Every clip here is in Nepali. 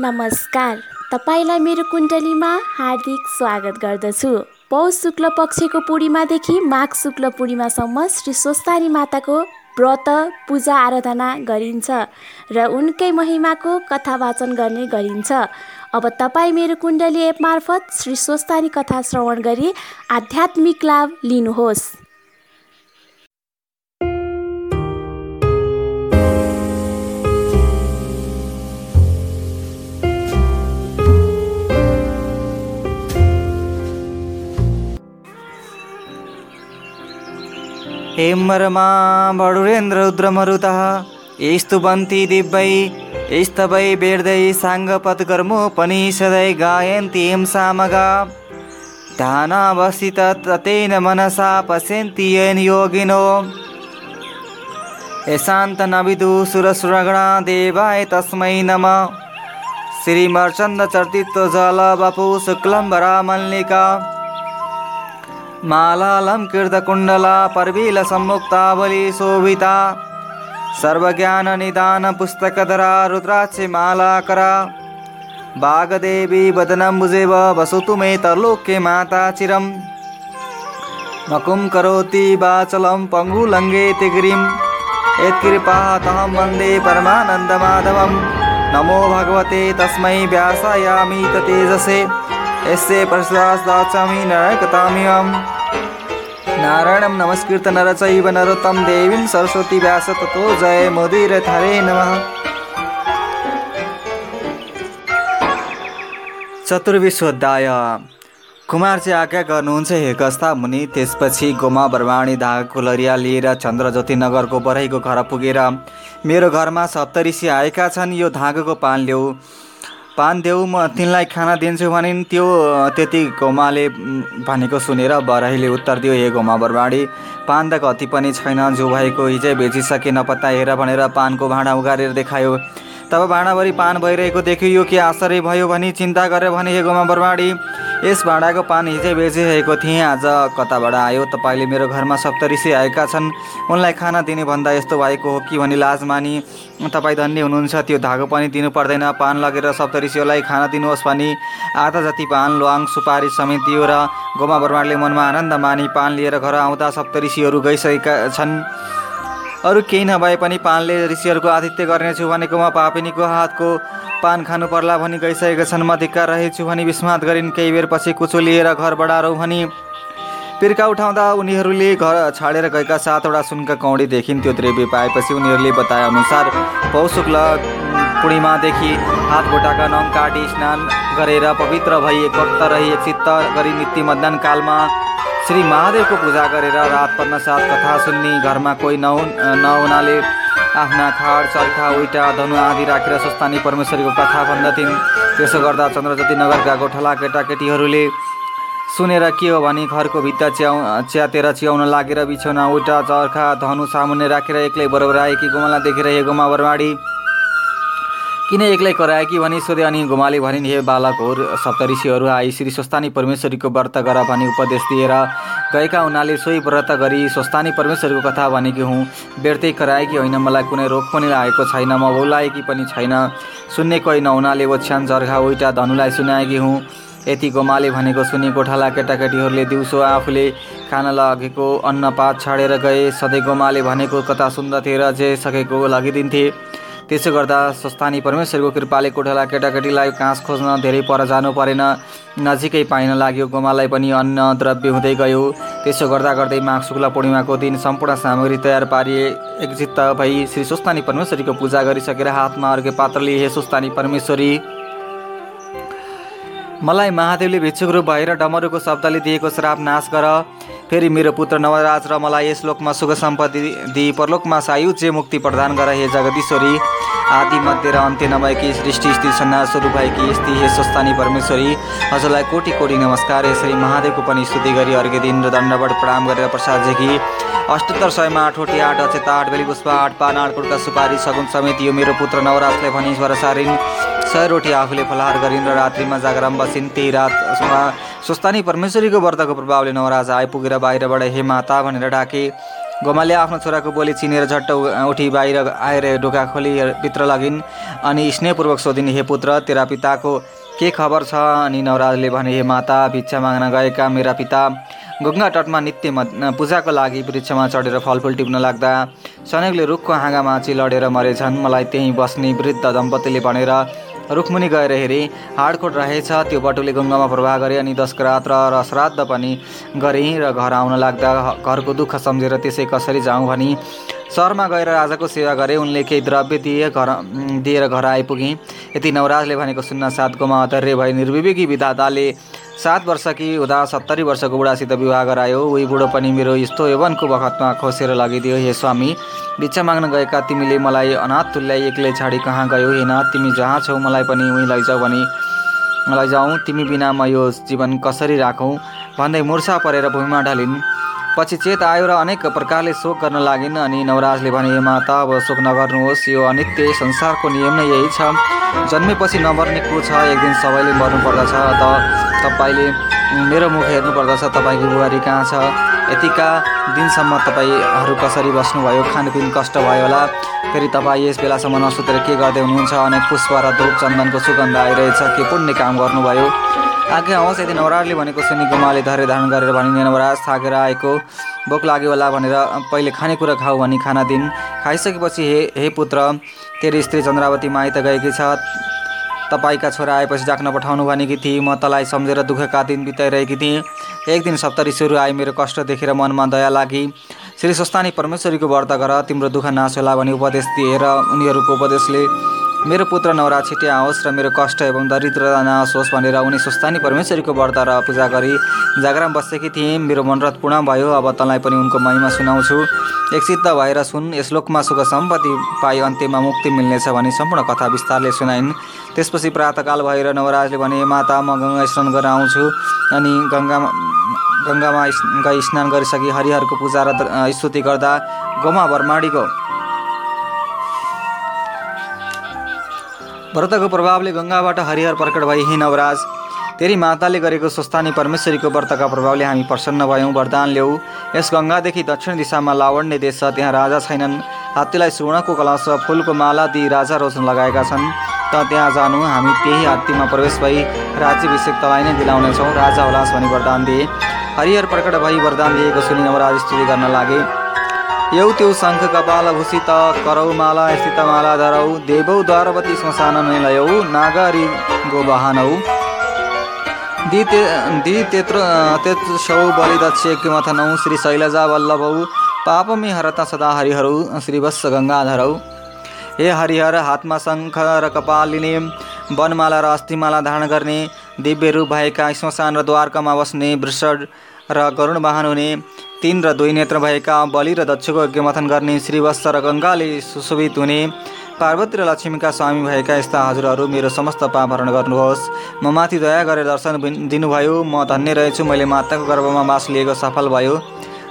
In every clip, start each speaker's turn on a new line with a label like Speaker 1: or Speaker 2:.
Speaker 1: नमस्कार। तपाईँलाई मेरो कुण्डलीमा हार्दिक स्वागत गर्दछु। पौष शुक्ल पक्षको पूर्णिमादेखि माघ शुक्ल पूर्णिमासम्म श्री स्वस्तानी माताको व्रत पूजा आराधना गरिन्छ र उनकै महिमाको कथा वाचन गर्ने गरिन्छ। अब तपाईँ मेरो कुण्डली एप मार्फत श्री स्वस्तानी कथा श्रवण गरी आध्यात्मिक लाभ लिनुहोस्।
Speaker 2: हेमरमा बडुरेन्द्ररुद्रमरुतः स्तुवन्ति दिव्यै स्तवै वेर्दै साङ्गपद्कर्मोपनिषदै गायन्ति हिं सामगा। ध्यानावस्थित तेन मनसा पश्यन्ति येन योगिनो। यशान्तनविदु सुरसुरगणा देवाय तस्मै नमः। श्रीमर्चन्दचर्तित्व जल वपु शुक्लम्बरा मल्लिका मालालङ्कृतकुण्डला पर्वीलसम्मुक्तावली शोभिता। सर्वज्ञाननिदानपुस्तकधरा रुद्राक्षि मालाकरा वागदेवी वदनम्बुजेव वसतु मे तरलोके माता चिरं मकुं करोति वाचलं पङ्गुलङ्घेति गिरिं यत्कृपातहं वंदे परमानन्दमाधवं नमो भगवते, तस्मै व्यासायामि तेजसे यस्य प्रसादाचामि नरकतामियम् नारायणं नमस्कृत नर चैव नरोत्तम देवीं सरस्वती व्यास ततो जय मोदीर हरे नमः। चतुर्विश्वोध्याय। कुमारजी आज्ञा गर्नुहुन्छ हे कस्ता मुनि त्यसपछि गोमा बर्वाणी धागाको लरिया लिएर चन्द्रज्योति नगरको बराईको घर पुगेर मेरो घरमा सप्तऋषि आएका छन् यो धागोको पान ल्याऊ। पान देऊ म तिनलाई खाना दिन्छु भनिन्। त्यो त्यति गोमाले भनेको सुनेर बराहीले उत्तर दियो हे गोमा बरबाडी पान त कति पनि छैन जो भएको हिजै बेचिसके नपत्ता हेर भनेर पानको भाँडा उगारेर देखायो। तब भाँडाभरि पान भइरहेको देख्यो यो के आश्चर्य भयो भनी चिन्ता गरेर भने गोमा बरबाडी यस भाँडाको पान हिजै बेचिरहेको थिएँ आज कताबाट आयो? तपाईँले मेरो घरमा सप्तऋषि आएका छन्। उनलाई खाना दिने भन्दा यस्तो भएको हो कि भनी लाज मानी। तपाईँ धन्य हुनुहुन्छ त्यो धागो पनि दिनु पर्दैन। पान लगेर सप्तऋषिहरूलाई खाना दिनुहोस् भनी आधा जति पान ल्वाङ सुपारी समेत दियो र गोमा बर्माडले मनमा आनन्द मानी पान लिएर घर आउँदा सप्तऋषिहरू गइसकेका छन्। अरू केही नभए पनि पानले ऋषिहरूको आतिथ्य गर्नेछु भनेकोमा पापिनीको हातको पान खानु पर्ला भनी गइसकेका छन्। म धिक्कार रहेछु भनी विस्मात गरिन् केही बेरपछि कुचो लिएर घर बढारौँ भनी पिर्का उठाउँदा उनीहरूले घर छाडेर गएका सातवटा सुनका कौडी देखिन्थ्यो द्रव्य पाएपछि उनीहरूले बताए अनुसार पौशुक्ल पूर्णिमादेखि हात गोटाका नङ काटी स्नान गरेर पवित्र भई एक वक्त रही एकचित्त गरी नित्य मतदान कालमा श्री महादेवको पूजा गरेर रात पर्न साथ कथा सुन्ने घरमा कोही नहुन् नहुनाले आफ्ना खाड चर्खा उइटा धनु आदि राखेर स्वस्थानी परमेश्वरीको कथा भन्दथिन्। त्यसो गर्दा चन्द्रज्योति नगरका गोठला केटाकेटीहरूले सुनेर के हो भने घरको भित्ता च्याउ च्यातेर च्याउन लागेर बिछौना उल्टा चर्खा धनु सामुन्ने राखेर एक्लै बरोबर आएकी गोमाला देखेर हे गोमा बरवाडी किन एक्लै कराएकी भनी सोधे अनि गोमाले भनिन् हे बालकहरू सप्तऋषिहरू आई श्री स्वस्थानी परमेश्वरीको व्रत गर भनी उपदेश दिएर गएका हुनाले सोही व्रत गरी स्वस्थानी परमेश्वरीको कथा भनेकी हुँ। व्यर्थै कराएकी होइन मलाई कुनै रोग पनि लागेको छैन म बोलाएकी पनि छैन। सुन्ने कोही नहुनाले ओछ्यान जर्घा उइटा धनुलाई सुनाएकी हुँ। यति गोमाले भनेको सुनि गोठाला केटाकेटीहरूले दिउँसो आफूले खान लगेको अन्नपात छाडेर गए। सधैँ गोमाले भनेको कथा सुन्दथे र जे सकेको लगिदिन्थे। त्यसो गर्दा स्वस्थानी परमेश्वरको कृपाले कोठाला केटाकेटीलाई काँस खोज्न धेरै पर जानु परेन। नजिकै पाइन लाग्यो गोमालाई पनि अन्न द्रव्य हुँदै गयो। त्यसो गर्दा गर्दै माघ शुक्ल पूर्णिमाको दिन सम्पूर्ण सामग्री तयार पारिए। एकचित्त भई श्री स्वस्थानी परमेश्वरीको पूजा गरिसकेर हातमा अर्को पात्र लिए हे स्वस्थानी परमेश्वरी। मलाई महादेवले भिक्षुक रूप भएर डमरुको शब्दले दिएको श्राप नाश गर। फेरि मेरो पुत्र नवराज र मलाई यस लोकमा सुख सम्पत्ति दिई परलोकमा सायुज्य मुक्ति प्रदान गर हे जगदीश्वरी। आदि मध्य र अन्त्य नभएकी सृष्टि स्थिति संहार स्वरूप भएकी स्थिति हे स्वस्थानी परमेश्वरी हजुरलाई कोटि कोटि नमस्कार यसरी महादेवको पनि स्तुति गरी अर्घ्य दिन र दण्डबाट प्रणाम गरेर प्रसाद जेकी अष्टोत्तर सयमा आठवटी आठ अचेता आठ बेली पुष्प आठ पान आठ सुपारी सगुन समेत यो मेरो पुत्र नवराजलाई भनी स्वर सारिन् सय रोटी आफूले फलाहार गरिन् र रात्रिमा जागरम बसिन्। त्यही रातमा स्वस्थानी परमेश्वरीको व्रतको प्रभावले नवराज आइपुगेर बाहिरबाट हे माता भनेर डाके गोमाले आफ्नो छोराको बोली चिनेर झट्ट उठी बाहिर आएर ढोका खोली भित्र लगिन्। अनि स्नेहपूर्वक सोधिन् हे पुत्र तेरा पिताको के खबर छ? अनि नवराजले भने हे माता भिक्षा माग्न गएका मेरा पिता गङ्गा तटमा नित्य पूजाको लागि वृक्षमा चढेर फलफुल टिप्न लाग्दा। सनकले रुखको हाँगामाची लडेर मरेछन्। मलाई त्यहीँ बस्ने वृद्ध दम्पतिले भनेर रुखमुनि गएर हेरेँ हाडकोट रहेछ त्यो बटुले गङ्गामा प्रवाह गरे अनि दशकरात र श्राद्ध पनि गरेँ र घर आउन लाग्दा घरको दुःख सम्झेर त्यसै कसरी जाउँ भनी सहरमा गएर राजाको सेवा गरे। उनले केही द्रव्य दिए घर दिएर घर आइपुगेँ। यति नवराजले भनेको सुन्न सात गोमा अधर्य भई निर्विवेकी विधाताले सात वर्षकी हुँदा सत्तरी वर्षको बुढासित विवाह गरायो। उही बुढो पनि मेरो यस्तो यौवनको बखतमा खोसेर लगिदियो। हे स्वामी भिक्षा माग्न गएका तिमीले मलाई अनाथ तुल्याई एक्लै छाडी कहाँ गयो? हे नाथ तिमी जहाँ छौ मलाई पनि उहीँ लैजाऊ भने लैजाउँ तिमी बिना म यो जीवन कसरी राखौँ? भन्दै मुर्छा परेर भूमिमा ढलिन्। पछि चेत आयो र अनेक प्रकारले शोक गर्न लागिन्। अनि नवराजले भने माता अब शोक नगर्नुहोस्। यो अनित्य संसारको नियम नै यही छ। जन्मेपछि नमर्ने को छ। एक दिन सबैले मर्नु पर्दछ त तपाईँले मेरो मुख हेर्नु पर्दछ तपाईँको बुहारी कहाँ छ? यतिका दिनसम्म तपाईँहरू कसरी बस्नुभयो? खानपिन कष्ट भयो होला। फेरि तपाईँ यस बेलासम्म नसुतेर के गर्दै हुनुहुन्छ? अनेक पुष्प र धूप चन्दनको सुगन्ध आइरहेछ। के पुण्य काम गर्नुभयो? आज्ञा होस् यदि नवराजले भनेको सुनि गुमाले धैर्य धारण गरेर भनिने नवराज थाकेर आएको। भोक लाग्यो होला भनेर पहिले खानेकुरा खाऊ भनी खाना दिन्। खाइसकेपछि हे हे पुत्र तेरो स्त्री चन्द्रावती माइत गएकी छ। तपाईँका छोरा आएपछि डाक्न पठाउनु भनेकी थिएँ म तँलाई सम्झेर दुःखका दिन बिताइरहेकी थिएँ। एक दिन सप्तऋषिहरू आए मेरो कष्ट देखेर मनमा दया लागि। श्री स्वस्थानी परमेश्वरीको व्रत गर तिम्रो दुःख नाश होला भनी उपदेश दिएर उनीहरूको उपदेशले मेरो पुत्र नवरा छिटे आओस् र मेरो कष्ट एवं दरिद्रता नाश होस् भनेर उनी स्वस्थानी परमेश्वरीको व्रत र पूजा गरी जागराम बसेकी थिएँ मेरो मनरथ पूर्ण भयो। अब तँलाई पनि उनको महिमा सुनाउँछु। एकसित भएर सुन यस लोकमा सुख सम्पत्ति पाइ अन्त्यमा मुक्ति मिल्नेछ भनी सम्पूर्ण कथा विस्तारले सुनाइन्। त्यसपछि प्रातकाल भएर नवराजले भने माता म गङ्गा स्नान गरेर आउँछु। अनि गङ्गामा गङ्गामा गई स्नान गरिसकी हरिहरको पूजा र स्तुति गर्दा गोमा बर्माडीको व्रतको प्रभावले गङ्गाबाट हरिहर प्रकट भई हे नवराज तेरी माताले गरेको स्वस्थानी परमेश्वरीको व्रतका प्रभावले हामी प्रसन्न भयौँ। वरदान ल्याऊ यस गङ्गादेखि दक्षिण दिशामा लावण्य देश छ। त्यहाँ राजा छैनन्। हात्तीलाई सुवर्णको कलश र फुलको माला दिई राजा रोशन लगाएका छन्। त त्यहाँ जानु। हामी त्यही हात्तीमा प्रवेश भई राज्याभिषेक तलाई नै दिलाउनेछौँ। राजा होलास भनी वरदान दिए। हरिहर प्रकट भई वरदान दिएको सुनि नवराज स्तुति गर्न लागे। यौ त्यो शङ्ख कपाल भूषित करौ माला स्थित माला धरौ देवौ द्वारवती श्मशान निलयौ नागरी गोवाहनौ दि ते दि तेत्र तेत्सौ बलिदक्ष किमथनौ श्री शैलजा वल्लभौ पापमी हरता सदा हरिहरौ श्रीवत्स गङ्गाधरौ हे हरिहर हातमा शङ्ख र कपालिने वनमाला र अस्थिमाला धारण गर्ने दिव्य रूप भएका श्मशान र द्वारकामा बस्ने वृषड र गरुण वाहन हुने तिन र दुई नेत्र भएका बलि र दक्षको यज्ञमथन गर्ने श्रीवत्स र गङ्गाले सुशोभित हुने पार्वती र लक्ष्मीका स्वामी भएका यस्ता हजुरहरू मेरो समस्त पाप हरण गर्नुहोस्। म माथि दया गरेर दर्शन दिनुभयो। म धन्य रहेछु। मैले माताको गर्भमा बास लिएको सफल भयो।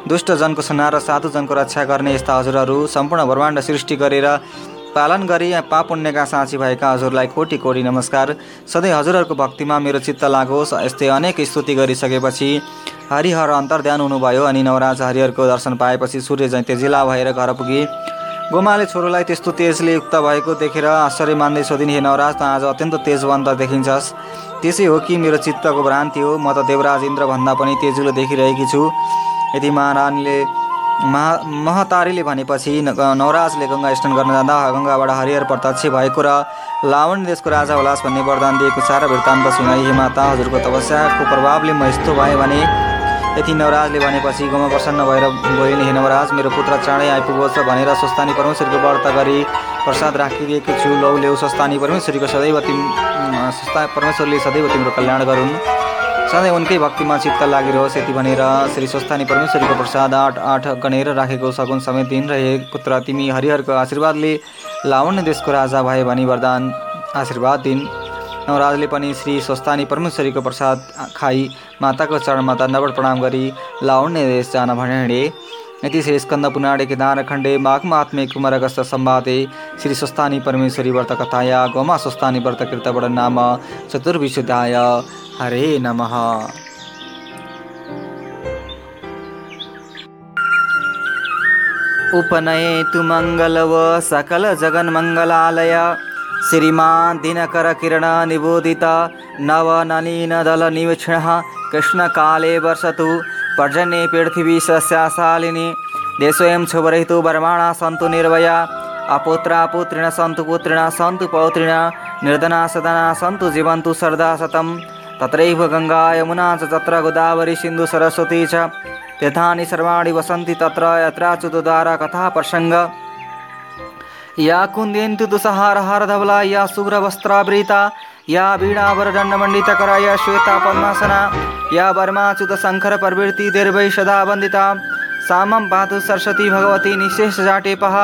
Speaker 2: दुष्ट जनको संहार र साधु जनको रक्षा गर्ने यस्ता हजुरहरू सम्पूर्ण ब्रह्माण्ड सृष्टि गरेर पालन गरी पाप पुण्यका साँची भएका हजुरलाई कोटि कोटि नमस्कार। सधैँ हजुरहरूको भक्तिमा मेरो चित्त लागोस्। यस्तै अनेक स्तुति गरिसकेपछि हरिहर अन्तर्ध्यान हुनुभयो अनि नवराज हरिहरको दर्शन पाएपछि सूर्य जैँ तेजिला भएर घर पुगे। गोमाले छोरोलाई त्यस्तो तेजले युक्त भएको देखेर आश्चर्य मान्दै सोधिन् हे नवराज त आज अत्यन्त तेजवन्त देखिन्छस्। त्यसै हो कि मेरो चित्तको भ्रान्ति हो म त देवराज इन्द्रभन्दा पनि तेजिलो देखिरहेकी छु। यदि महारानीले महा महतारीले भनेपछि नवराजले गङ्गा स्नान गर्न जाँदा गङ्गाबाट हरिहर प्रत्यक्ष भएको र लावण देशको राजा होलास भन्ने वरदान दिएको सारा वृत्तान्त सुनाई हे माता हजुरको तपस्याको प्रभावले म यस्तो भएँ भने यति नवराजले भनेपछि गाउँमा प्रसन्न भएर बोलिन् हे नवराज मेरो पुत्र चाँडै आइपुगोस् भनेर स्वस्थानी परमेश्वरीको व्रत गरी प्रसाद राखिदिएको छु। लौ ल्याउ स्वस्थानी परमेश्वरीको सदैव तिम स्वस्था परमेश्वरले सदैव तिम्रो कल्याण गरून्। सधैँ उनकै भक्तिमा चित्त लागिरहोस् यति भनेर श्री स्वस्थानी परमेश्वरीको प्रसाद आठ आठ गणेर राखेको सगुन समेत दिन र हे पुत्र तिमी हरिहरको आशीर्वादले लावण्य देशको राजा भए भनी वरदान आशीर्वाद दिन। नवराजले पनि श्री स्वस्थानी परमेश्वरीको प्रसाद खाई माता माताको चरणमा दण्डवट प्रणाम गरी लावण्य देश जान भने यति श्री स्कन्द पुराणे केदार खण्डे माघमात्मे कुमारगस्त सम्वादे श्री स्वस्थानी परमेश्वरी व्रत कथाया गोमा स्वस्थानी व्रत कृतवड नाम चतुर्विशुद्धाय। हरे नमः। उपनयेतु मङ्गलव सकल जगन्मङ्गलालय श्रीमान् दिनकरकिरण निबोधित नवनलिनदल निवीक्षणः कृष्णकाले वर्षतु पर्जन्ये पृथिवी सस्याशालिनी देशोऽयं शुभरहितो वर्माणा सन्तु निर्भया अपुत्रा पुत्रिण सन्तु पुत्रिण सन्तु पौत्रिण निर्धना सदना सन्तु जीवन्तु सरदा शतं तत्रैव गङ्गा यमुना च तत्र गोदावरी सिन्धु सरस्वती च तीर्थानि सर्वाणि वसन्ति तत्र यत्राच्युतद्वारा कथा प्रसङ्ग। या कुंदेंतु तुसहारहारधवला या सुग्रवस्त्राभृता या वीणावरदण्डमण्डितकरा या श्वेतापद्मासना या वर्माच्युतशङ्खरप्रवृत्ति दीर्भैषदा वन्दिता सामं पातु सरस्वती भगवती निःशेषजाटेपः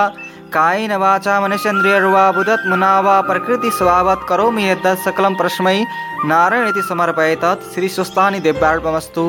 Speaker 2: कायेन वाचा मनश्चन्द्रियर्वा बुदत्मुना वा प्रकृतिस्वावत् करोमि यद्दत् सकलं प्रस्मै नारायणति श्री श्रीस्वस्थानि दिव्यार्पमस्तु